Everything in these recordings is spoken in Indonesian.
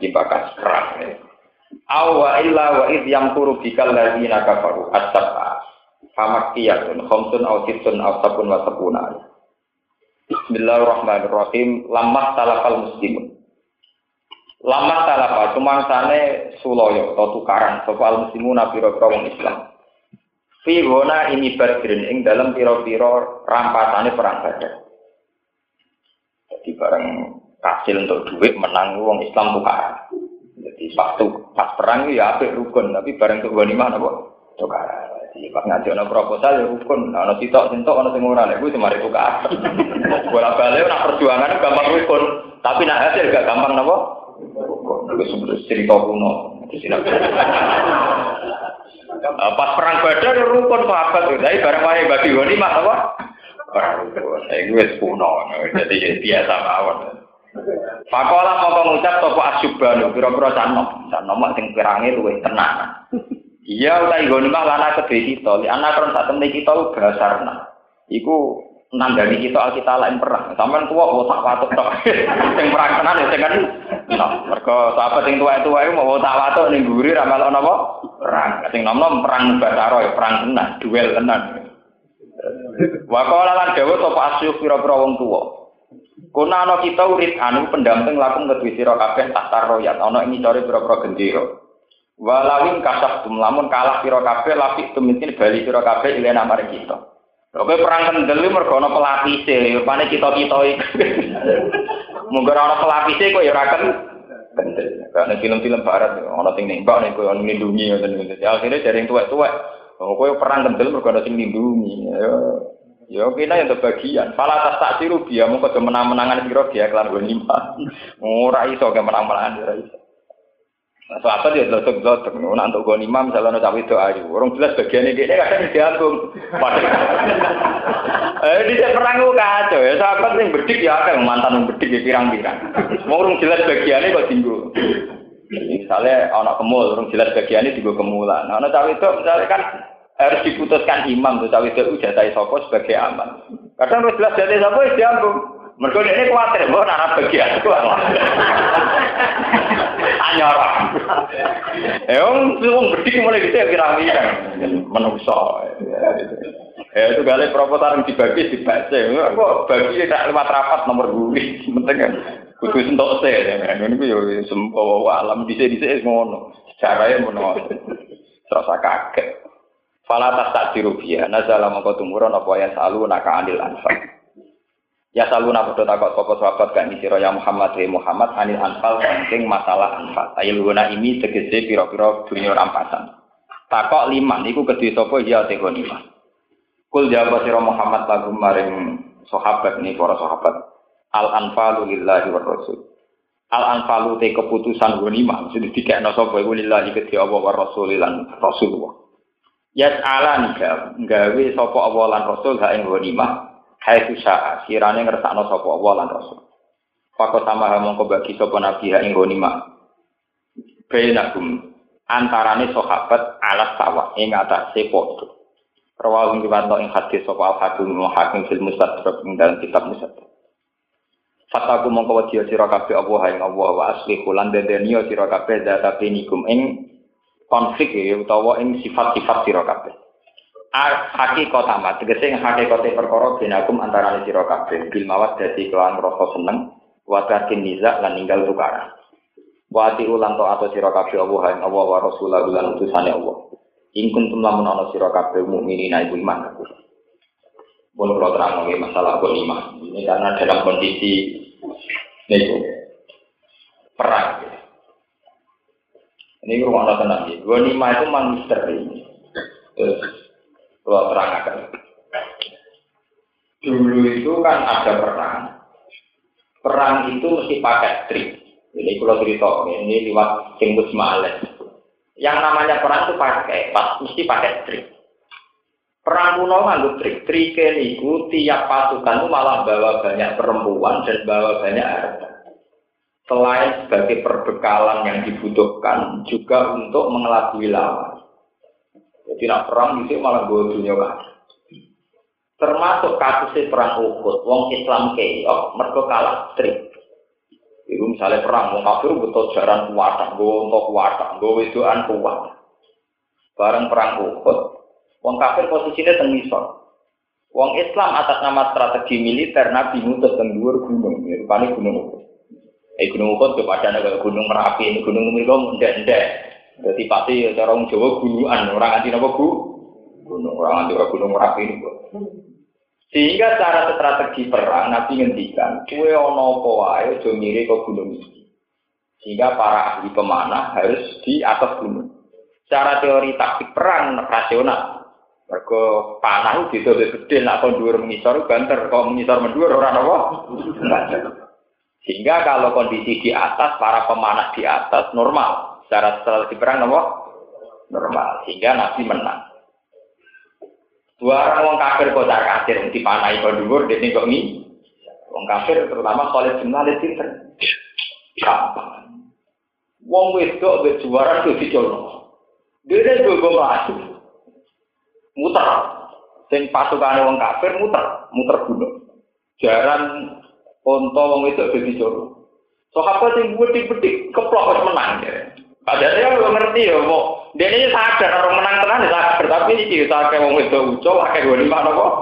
dibakas keras. Awa illa wa id yang turu bikal ladina kafaru. As-sab'a famakkiyatun khamsun aw sittun aw sabun wa sabuna Bismillahirrahmanirrahim. Lamah talafal muslimun. Lamah talafa cuma sane suloyo atau tukaran. Soal muslimun pira-pira wong Islam. Fi ini badrin ing dalam pira-pira rampasane perang Badar kasil untuk duit menang wong Islam tukaran. Jadi pas pas perang ya apik rukun, tapi bareng untuk ghanimah napa? Tukaran. Jadi pas ngaji ana proposal ya rukun, ana sitok sentok ana sing ora nek kuwi semari tukar. Bola balik nak perjuangan gampang rukun, tapi nak hasil gak gampang napa? Rukun. Wis cerita kuno. Pas perang Badar rukun sahabat, tapi bareng wae bagi ghanimah apa? Perang rukun. Saya wis kuno, jadi biasa mawon. Pakola mau ngucap toko asyubanu, kira-kira canom, canom sing pirangi luwih tenang. Iya utai goni mah lana kedhe kita, li anak kron sak temne kita basarna. Iku nanggani kita kita lain perang. Sampeyan tuwa otak watuk tok. Sing perang tenan ya sing kan. Nah, mergo sahabat sing tuwa-tuwa iku mau otak watuk ning guri ra melok napa? Perang. Sing nom-nom perang basaro ya perang tenan, duel tenan. Wa qala lan dawuh sapa asyuk pira-pira wong tuwa. Kuna ana kita urit anu pendamping lakum kedue sira kabeh tahta royat ana ing core pira-pira gendera. Walawin kasah lamun kalah pira kabeh lapik tumitin bali pira kabeh ilena maring kita. Oke perang kendel mergo ana pelapise, pane kita-kita iki. Mungkin ana pelapise kok ya ora kendel. Karena film-film barat ana sing nembak nek koyo nglindungi ngoten niku. Ya akhire dari tuwek-tuwek. Oh, kowe perang kendel mergo ana sing nglindungi. Ya kena yang kebagian. Fala tas tak siru dia mau ke menang-menangan siro dia kelar lima. Ora iso ke menang-menangan ora iso. Nah, sahabat ya lotok lotok. Nah, untuk gue lima misalnya cawe itu ayu. Orang jelas bagian ini dia kadang diantung. Eh di perang gue kacau ya. Sahabat yang berdik ya kan mantan yang berdik ya pirang-pirang. Mau orang jelas bagiannya kok tinggal. Misalnya anak kemul, orang jelas bagiannya juga kemulan. Nah, cawe itu misalnya kan harus diputuskan imam tuh cawe itu jatai sopo sebagai aman. Kadang harus jelas jatai sopo ya diambung. Mereka ini khawatir, bahwa anak bagian itu Anyara. Eh, om, om bedik mulai gitu ya kira-kira menungso. Ya itu kali proposal yang dibagi dibaca. Kok bagi tidak lewat rapat nomor guri. Penting kan. Kudu sentok se. Ini ku yo sempo alam dhisik-dhisik ngono. Caranya ngono. Terasa kaget. Fala tas tak dirubia, nazala mongko tumurun apa ya salu naka anil anfal. Ya salu naka padha takok sapa sahabat kan sira ya Muhammad he Muhammad anil anfal saking masalah anfal. Ayil guna ini tegese pira-pira dunia rampasan. Takok liman iku kedhe sapa ya te lima. Kul jawab sira Muhammad lagu maring sahabat ini para sahabat. Al anfalu lillahi wa rasul. Al anfalu te keputusan ghanimah sudah dikekno sapa iku lillahi kedhe Allah wa rasul lan rasulullah. Yas ala nika gawe sapa Allah lan Rasul ha ing ghanimah hai syaa sirane ngersakno sapa Allah lan Rasul. Fako sama ha mongko bagi sapa nabi ha ing ghanimah. Bainakum antarane sahabat alas sawa ing atase padha. Rawahu riwanto ing hadis sapa al-hakim hakim fil mustadrak ing dalam kitab mustadrak. Fataku mongko wedi sira kabeh Allah ha ing Allah wa asli kulan dedeni sira kabeh data penikum ing konflik ya utawa ing sifat-sifat sira kabeh. Hakikat amat tegese ing hakikate perkara binakum antara sira kabeh bil mawad dadi kelawan rasa seneng wa tarkin niza lan ninggal tukaran. Wa ati ulang to atau sira kabeh Allah ing Allah wa rasulahu lan utusane Allah. Ing kuntum lamun ana sira kabeh mukminina iku iman aku. Pun kalau terang masalah iman. Ini karena dalam kondisi ini perang. Ini rumah Allah tenang ya. Ghanimah itu memang misteri. Terus kalau terangkan. Dulu itu kan ada perang. Perang itu mesti pakai trik. Ini kalau cerita, ini lewat Singkus Ma'aleh. Yang namanya perang itu pakai, pas, mesti pakai trik. Perang kuno nganggo trik. Triknya niku tiap pasukan itu malah bawa banyak perempuan dan bawa banyak harta. Selain sebagai perbekalan yang dibutuhkan, juga untuk mengelabui lawan. Jadi nak perang itu malah gue dunia kan. Termasuk kasusnya perang Uhud, wong Islam keok, mereka kalah trik. Itu misalnya perang, wong kafir betul jaran kuat, gue untuk kuat, gue wedoan kuat. Bareng perang Uhud, wong kafir posisinya tengisor. Wong Islam atas nama strategi militer Nabi ngutus teng dhuwur gunung, ya rupane gunung Uhud. Eh gunung Uhud kepada negara gunung Merapi, gunung mereka ndek-ndek. Jadi pasti ya cara wong Jawa gunungan, orang anti napa bu? Gunung orang anti gunung Merapi ini. Sehingga cara strategi perang Nabi ngendikan, kue ono apa wae aja mirip ke gunung ini. Sehingga para ahli pemanah harus di atas gunung. Cara teori taktik perang rasional. Mergo panah itu itu gede, nak kon dhuwur mengisor banter, kalau mengisor mendur orang apa? Sehingga kalau kondisi di atas, para pemanah di atas normal. Secara strategi perang apa? Normal. Sehingga Nabi menang. Dua orang wong kafir kocar kafir dipanai kok dhuwur dene kok. Wong kafir terutama Khalid bin Walid pinter. Gampang. Wong wedok wis juara tuh dicolong. Dene gogo masuk. Muter. Sing pasukane wong kafir muter, muter gunung. Jaran onto wong wedok dadi colong. Sahabat sing betik-betik keplok wis menang ya. Padahal dia belum ngerti ya, mau dia ini sadar orang menang tenang sadar, tapi ini kita kayak mau itu ucol, kayak gue di mana kok?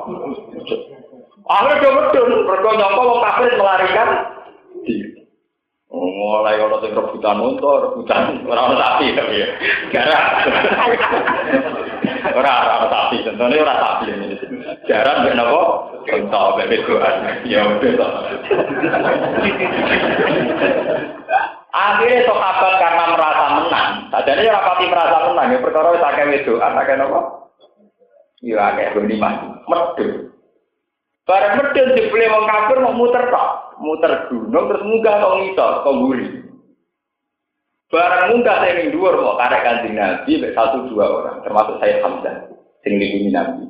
Akhirnya dia betul, mereka nyongkol mau kafir melarikan diri. Oh, mulai orang yang rebutan untuk rebutan orang sapi tapi ya, jarang. Orang orang sapi, tentunya orang sapi ini. Jarang benar kok, untuk bebegoan, ya udah. Akhirnya sahabat karena merasa menang, tadinya ya rapati merasa menang, ya perkara wis akeh wedoan, akeh napa? Ya akeh mah medun. Barang medun dibeli wong kafir mau muter tok, muter gunung terus munggah kok ngisor, kok guri. Barang munggah saya ning dhuwur kok karek Kanjeng Nabi satu dua orang, termasuk saya Hamzah sing dilindungi Nabi.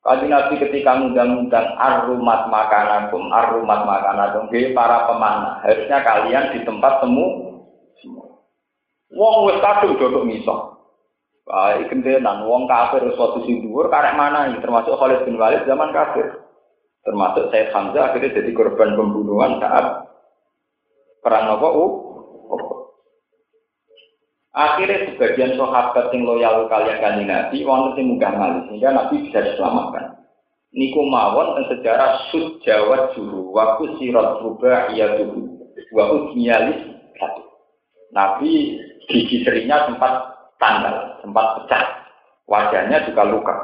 Kaji Nabi ketika mengundang-undang arumat makanakum, arumat makanakum, jadi para pemanah, harusnya kalian di tempat temu semua. Wong wis kadung dodok miso. Baik kentenan, wong kafir suatu si dhuwur karek mana termasuk Khalid bin Walid zaman kafir. Termasuk Said Hamzah akhirnya jadi korban pembunuhan saat perang Nova Akhirnya sebagian sahabat yang loyal kalian kan Nabi, wonten sing munggah malih sehingga Nabi bisa diselamatkan. Niku mawon dan sejarah sud Jawa juru waktu sirat rubah iya tuh waktu nyalis satu. Nabi gigi serinya sempat tanggal, sempat pecah, wajahnya juga luka.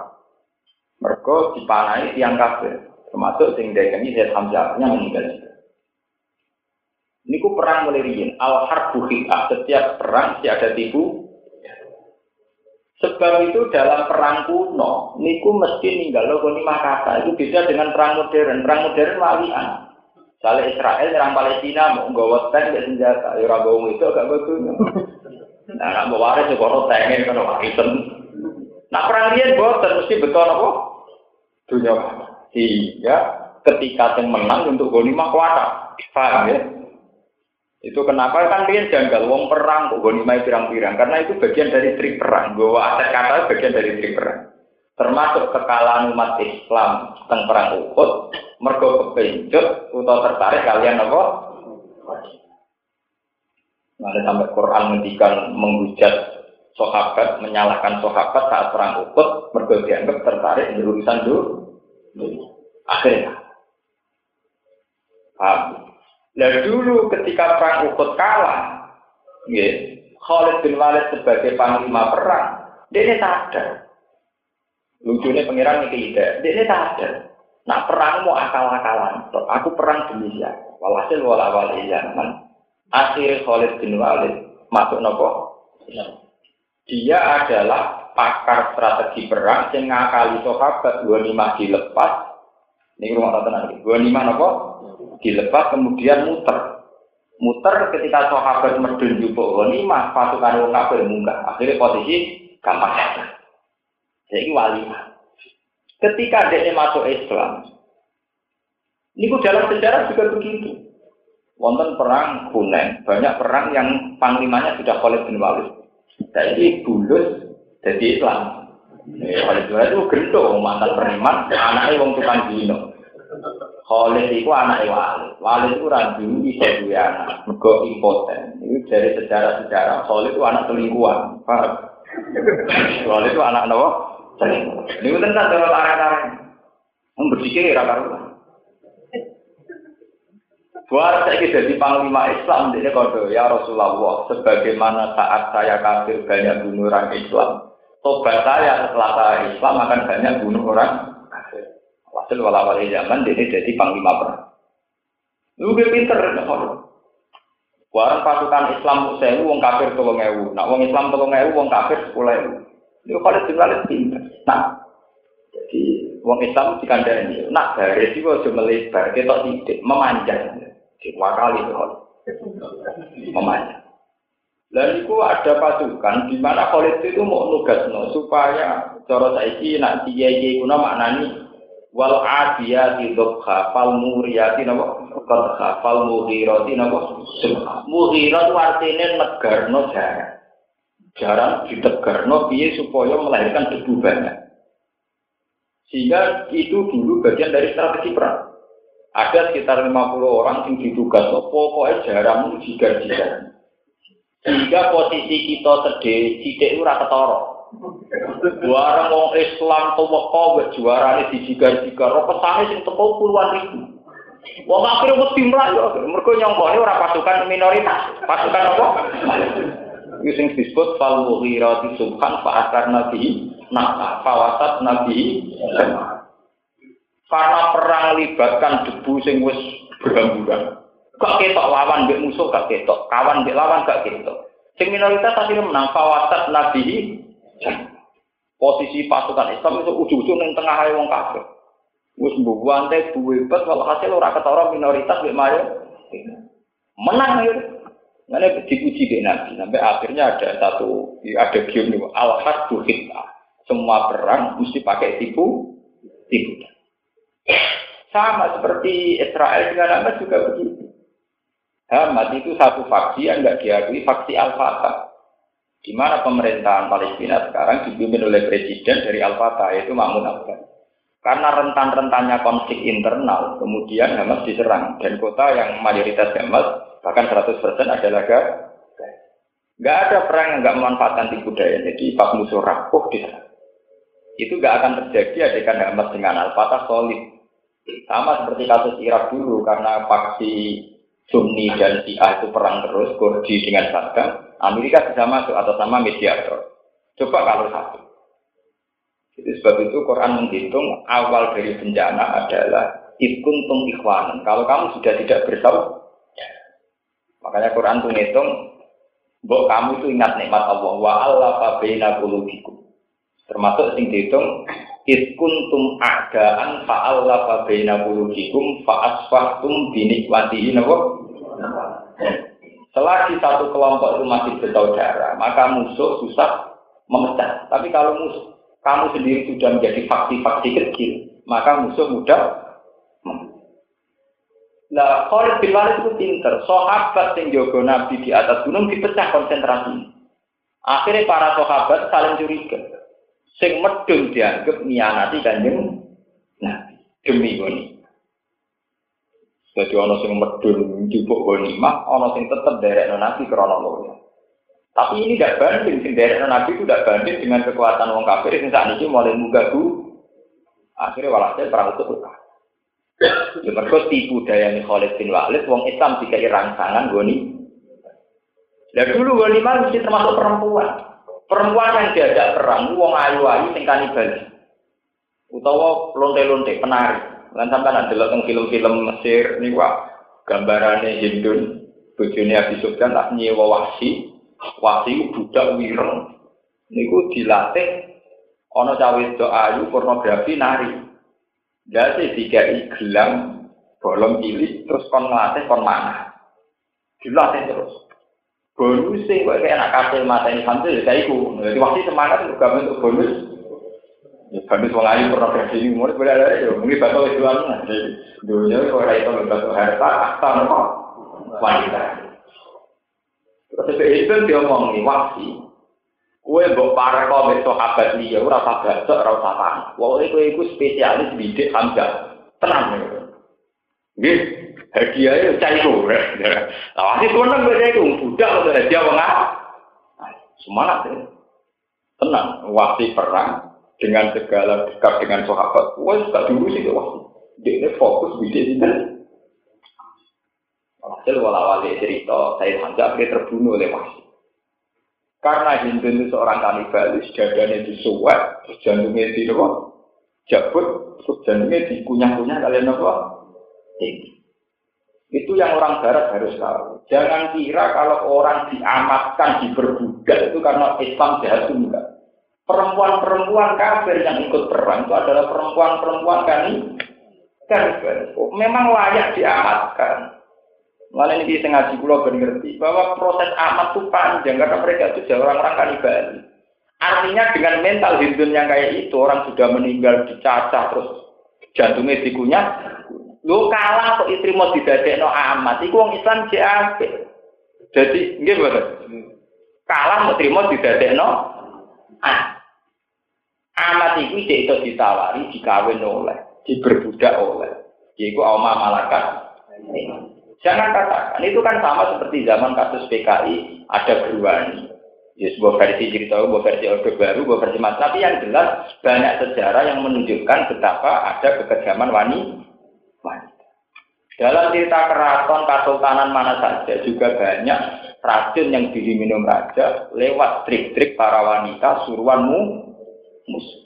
Mereka dipanai tiang kafir, termasuk sing ini saya Hamzahnya meninggal juga. Niku perang mulai riyin. Al harbu Setiap perang si ada tipu. Sebab itu dalam perang kuno, niku mesti ninggal lo lima kata. Itu beda dengan perang modern. Perang modern walian. Misalnya Israel nyerang Palestina mau nggak tank nggak senjata, ya ragu itu agak betul. Nah, nak bawa waris juga tank kan warisan. Nah perang dia boten mesti betul apa? Dunia Iya, ketika yang menang untuk lima kuasa, paham ya? Itu kenapa kan dia janggal wong perang kok mai pirang-pirang karena itu bagian dari trik perang. Bahwa aset kata bagian dari trik perang. Termasuk kekalahan umat Islam tentang perang Uhud, mergo kepencut atau tertarik kalian apa? Ada sampai Quran menghentikan menghujat sahabat, menyalahkan sahabat saat perang Uhud, mergo dianggap tertarik di urusan dulu. Akhirnya, paham? Nah dulu ketika perang Uhud kalah, ya, Khalid bin Walid sebagai panglima perang, dia ini sadar. Lucunya pengiran ini tidak, dia ini sadar. Nah perang mau akal-akalan, aku perang demi siapa? Walhasil wala wali zaman. Akhir Khalid bin Walid masuk nopo. Dia adalah pakar strategi perang yang ngakali sahabat dua lima dilepas. Ini rumah tenang. Dua lima nopo dilepas kemudian muter Muter ketika sahabat medun jupuk mah pasukan wong kafir munggah. Akhirnya posisi gampang saja. Jadi wali. Ketika dia masuk Islam, ini dalam sejarah juga begitu. Wonten perang Hunain, banyak perang yang panglimanya sudah Khalid bin Walid. Jadi bulus jadi Islam. Khalid bin Walid itu gendo mantan preman, anaknya wong tukang dino. Khalid itu anak Walid. Walid itu ragu bisa dua anak, impoten. Ini dari sejarah-sejarah Khalid itu anak selingkuhan. Khalid itu anak selingkuhan. Ini tentang cara arah-arah. Membersihkan raka-raka. Buat saya jadi panglima Islam, dia kode ya Rasulullah, sebagaimana saat saya kafir banyak bunuh orang Islam, tobat saya setelah saya Islam akan banyak bunuh orang Hasil wala wali zaman dia jadi panglima perang. Gue pinter, Warang pasukan Islam sewu, wong kafir tolong ewu. Nak wong Islam tolong ewu, wong kafir sepuluh ewu. Itu kalau jumlah pinter. Nah, jadi wong Islam dikandani. Nak garis itu aja melebar, kita tidak memanjang. Dua kali itu memanjang. Lalu itu ada pasukan di mana Khalid itu mau nugas no, supaya cara saiki nak dia dia guna maknani wal adiyati dhokha fal muriyati napa? Qadha fal mughirati napa? Mughirat artine negarno jarang jarang ditegarno piye supaya melahirkan debu banyak. Sehingga itu dulu bagian dari strategi perang ada sekitar 50 orang yang ditugas pokoknya jarang jigar-jigar. Sehingga posisi kita sedih sidik ora ketara. Barang wong Islam teweka wis juarane dijigar-jigar, ora pesane sing teko puluhan ribu. Wong akhir mesti mlayu, mergo nyongkone ora pasukan minoritas, pasukan apa? Iki sing disebut fal mughirati subhan fa akar nabi nah fawasat nabi karena perang libatkan debu sing wis berhamburan. Gak ketok lawan mbek musuh gak ketok, kawan mbek lawan gak ketok. Sing minoritas akhirnya menang fawasat nabi Posisi pasukan Islam itu ujung-ujung yang tengah ayo wong kafir. Wis mbuwante buwebet kalau hasil ora ketara minoritas mek mayo. Menang ya. Mana dipuji di Nabi sampai akhirnya ada satu ada gium al hasbu Semua perang mesti pakai tipu tipu. Sama seperti Israel dengan Hamas juga begitu. Hamas itu satu faksi yang nggak diakui faksi Al-Fatah. Di mana pemerintahan Palestina sekarang dipimpin oleh presiden dari Al-Fatah, yaitu Mahmud Abbas. Karena rentan-rentannya konflik internal, kemudian Hamas diserang. Dan kota yang mayoritas Hamas, bahkan 100% adalah Gaza. Nggak ada perang yang nggak memanfaatkan tipu daya. Jadi pas musuh rapuh di sana. Itu nggak akan terjadi adegan Hamas dengan Al-Fatah solid. Sama seperti kasus Irak dulu, karena faksi Sunni dan Syiah itu perang terus, Kurdi dengan Saddam, Amerika bisa masuk atau sama mediator. Coba kalau satu. Jadi sebab itu Quran menghitung awal dari bencana adalah ikuntum ikhwanan. Kalau kamu sudah tidak bersaudara, makanya Quran tuh ngitung, Mbok kamu itu ingat nikmat Allah wa Allah qulubikum. Termasuk sing dihitung iskuntum a'daan fa Allah fabaina qulubikum fa asfahtum binikmatihi napa? Selagi satu kelompok itu masih bersaudara, maka musuh susah memecah. Tapi kalau musuh kamu sendiri sudah menjadi faksi-faksi kecil, maka musuh mudah Nah, Khalid bin Walid itu pinter. Sahabat yang jaga Nabi di atas gunung dipecah konsentrasi. Akhirnya para sahabat saling curiga. Sing medun dianggap nianati kanjeng Nabi. Demi ini. Jadi ono sing medun dibuk ghanimah, ono sing tetep derek nabi krana loya. Tapi ini tidak banding, sing derek nabi itu tidak banding dengan kekuatan wong kafir sing saat ini mulai mugagu. Akhirnya walhasil perang itu buka. Ya tipu daya nih Khalid bin Walid, wong Islam jika rangsangan goni. Dan dulu ghanimah mesti termasuk perempuan. Perempuan yang diajak perang, wong ayu-ayu sing kanibal. Utawa lonte-lonte, penari. Lan sampean delok teng film-film Mesir niku gambarane Hindun bojone Abi Sufyan tak nyewa wasi, wasi budak wireng. Niku dilatih ana cawe ayu pornografi nari. Jadi tiga gelang bolong cilik terus kon ngelatih kon. Dilatih terus. Bonus sih, kok kayak anak kasih mata ini ya saya ikut. Jadi waktu semangat untuk untuk bonus. Ya, bonus wong ayu pernah ini, mulai boleh ada ya, mungkin bakal jual nanti. Dunia kalau itu bakal harta, wanita. Terus itu dia ngomong nih. Kue mbok para besok sahabat liya, ora usah bacok, ora usah paham. Iku iku spesialis bidik hamzah. Tenang. Nggih, hadiah itu. Lah wasi seneng kowe iku budak kok hadiah wong Semangat ya. Tenang, wasi perang dengan segala dekat dengan sahabat. Wes gak diurusi kok wasi. Dia fokus bidik ini. Hasil wala-wali cerita, saya Hamzah akhirnya terbunuh oleh wasi. Karena Hindu itu seorang kanibalis, dadanya disuwek, jantungnya di? Jabut, terus jantungnya dikunyah-kunyah kalian apa? Tinggi. Itu yang orang barat harus tahu. Jangan kira kalau orang diamatkan, diperbudak itu karena Islam jahat enggak. Perempuan-perempuan kafir yang ikut perang itu adalah perempuan-perempuan kan kan memang layak diamatkan. Malah ini sengaja pulau ngerti bahwa proses amat itu panjang karena mereka itu orang-orang kanibal. Artinya dengan mental Hindu yang kayak itu orang sudah meninggal dicacah terus jantungnya dikunyah. Lu kalah kok istri mau no amat, itu orang Islam JAP. Jadi gimana? Kalah mau terima no ah. Amat itu dia itu ditawari, dikawin oleh, diberbudak oleh. Yaitu Oma Malakat. Jangan katakan, itu kan sama seperti zaman kasus PKI, ada Berwani. Ya, sebuah versi cerita, sebuah versi orde baru, sebuah versi mas. Tapi yang jelas banyak sejarah yang menunjukkan betapa ada kekejaman wanita. Dalam cerita keraton kesultanan mana saja juga banyak racun yang diminum raja lewat trik-trik para wanita suruhanmu musuh.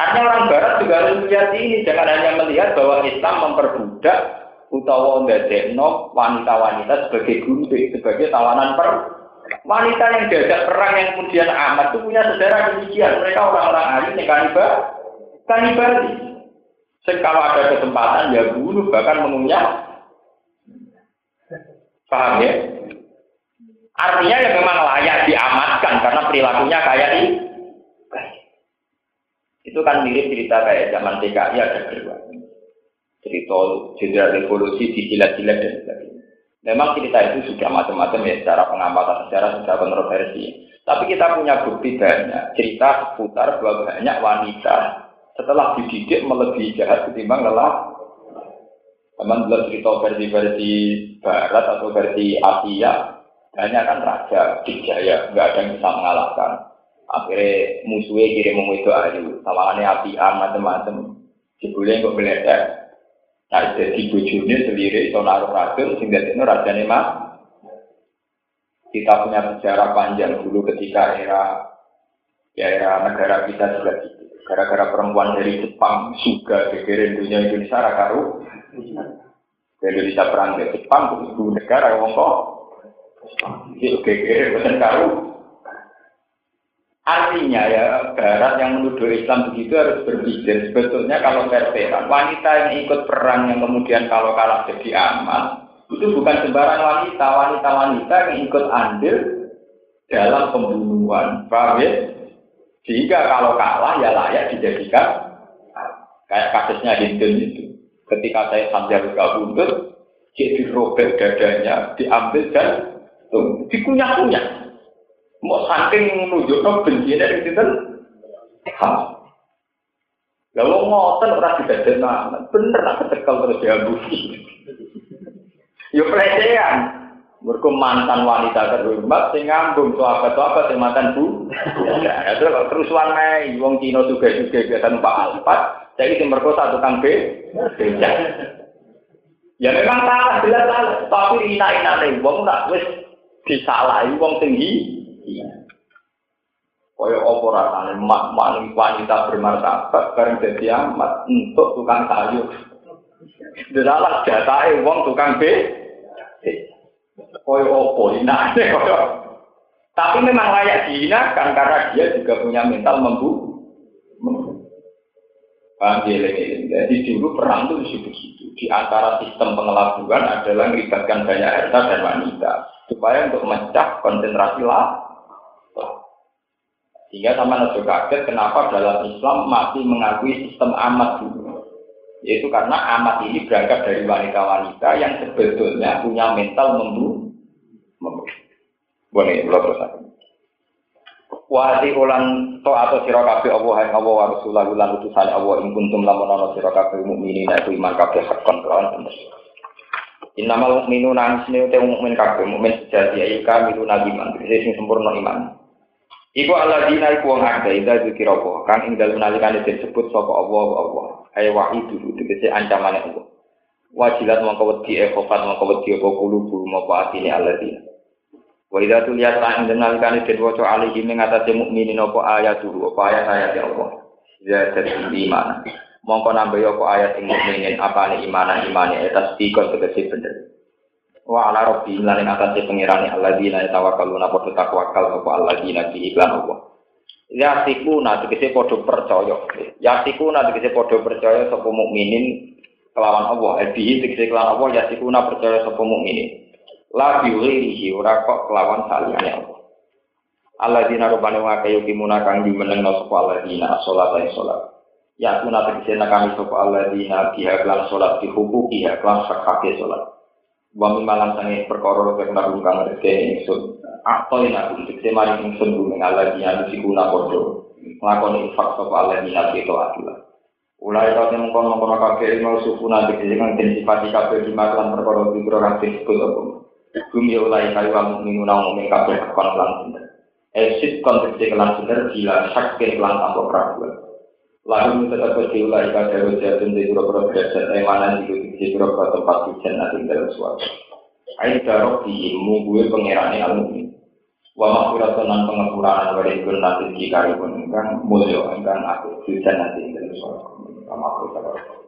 Artinya orang Barat juga harus melihat ini, jangan hanya melihat bahwa Islam memperbudak utawa ndadekno wanita-wanita sebagai guru sebagai tawanan per. Wanita yang diajak perang yang kemudian amat itu punya sejarah demikian. Mereka orang-orang alim yang kanibal kanibal kalau ada kesempatan ya bunuh bahkan mengunyah paham ya artinya ya memang layak diamatkan karena perilakunya kayak ini itu kan mirip cerita kayak zaman TKI ada kedua cerita jenderal revolusi di jilat-jilat dan sebagainya. Memang cerita itu sudah macam-macam ya secara pengamatan sejarah sudah kontroversi. Tapi kita punya bukti banyak cerita seputar bahwa banyak wanita setelah dididik melebihi jahat ketimbang lelah. Teman belum cerita versi-versi Barat atau versi Asia, banyak kan raja Dijaya, nggak ada yang bisa mengalahkan. Akhirnya musuhnya kirim itu ayu, api macam-macam. Jebulnya kok meledak, Nah, jadi bujurnya sendiri, itu naruh racun, sehingga itu rajanya mah. Kita punya sejarah panjang dulu ketika era ya era negara kita gitu. Gara-gara perempuan dari Jepang juga gegerin dunia Indonesia rakaru. Indonesia perang ke Jepang, ibu negara wong kok. Itu gegerin bukan karu. Artinya ya Barat yang menuduh Islam begitu harus berpikir sebetulnya kalau veteran wanita yang ikut perang yang kemudian kalau kalah jadi aman itu bukan sembarang wanita wanita-wanita yang ikut andil dalam pembunuhan paham ya? Sehingga kalau kalah ya layak dijadikan kayak kasusnya Hindu itu. Ketika saya sambil gak buntut, jadi robek dadanya, diambil dan dikunyah-kunyah. Mau saking menunjukkan benci dari itu hal. Lalu ngotot ora didadekno, bener aku tekel terus diambusi. Yo pelecehan. Mergo mantan wanita terhormat sing ngambung sahabat-sahabat sing mantan bu. Ya, itu kerusuhan naik, wong Cina juga juga biasa numpak alpat, jadi sing merkosa tukang B. Ya memang salah, jelas salah. Tapi ina-ina nih, wong nak wis disalahi wong tinggi, Iya. Kaya apa rasanya mak wanita bermartabat bareng jadi amat untuk tukang sayur. Delalah jatahe wong tukang B. Apa inane kaya. Tapi memang layak dihinakan karena dia juga punya mental membu. Paham ya, Jadi dulu perang itu begitu. Di antara sistem pengelabuan adalah melibatkan banyak harta dan wanita. Supaya untuk memecah konsentrasi lah. Sehingga sama Nabi kaget kenapa dalam Islam masih mengakui sistem amat dulu. Yaitu karena amat ini berangkat dari wanita-wanita yang sebetulnya punya mental membunuh. Boleh, belum terus Wahai ulan to atau sira kabeh Allah yang Allah wa Rasulullah lan utusan Allah ing kuntum lamun ana sira kabeh mukminin iman kabeh hakon kelawan. Innamal mu'minuna asne te mukmin kabeh mukmin sejati ya kamilu nabi man sing sempurna iman. Iku ala dina iku wong akeh ida zikir apa kang ing dalem nalikane disebut sapa Allah Allah. Ay wahidu tegese ancamane Allah. Wajilat mongko wedi e khofat mongko wedi apa kulubu mongko atine alladzina. Wa idza tuliyat lan denal kan den waca alihi ing atase mukminin apa ayat dulu apa ayat ayat ya Allah. Ya jadi iman. Mongko nambah apa ayat ing mukminin apa ne imanan imane etas dikon tegese bener. Wa ala rabbi lan ing atase pengirane alladzina tawakkaluna padha takwakal apa alladzina bi iklan Allah. Ya sikuna tegese padha percaya. Ya sikuna tegese padha percaya sapa mukminin kelawan Allah. Ebi tegese kelawan Allah ya sikuna percaya sapa mukminin la biwirihi ora kok kelawan saliyane Allah. Allah dina rupane wa kayu kimuna kang dimenengno sapa Allah dina salat ae salat. Ya kuna tegese kami sapa Allah dina biha lan salat dihukuki ya lan sakake salat. Wa mimalan sange perkara kang kang kang rezeki ingsun. Atau ina tegese mari ingsun gumeng Allah dina sikuna padha. Nglakoni infak sapa Allah dina itu atulah. Ulai kau yang mengkono mengkono kakek mau suku nanti kejadian intensifasi kakek di makalan perkara di kurang disebut Gum ya ulai kayu wa mu'minu na mu'min kabeh kekon kelan bener. Esit konteks di kelan bener gila syakir kelan tanpa peraguan Lalu tetap kecil ulai kada wajatun di pura-pura berjajat Emanan di kutik di pura-pura tempat hujan nanti dalam suatu. Ayo darok di ilmu gue pengirani alumni. Wa makura tenan pengepuraan wadih gun nanti jika ibu nengkang Mulio engkang aku hujan nanti dalam suatu. Wa makura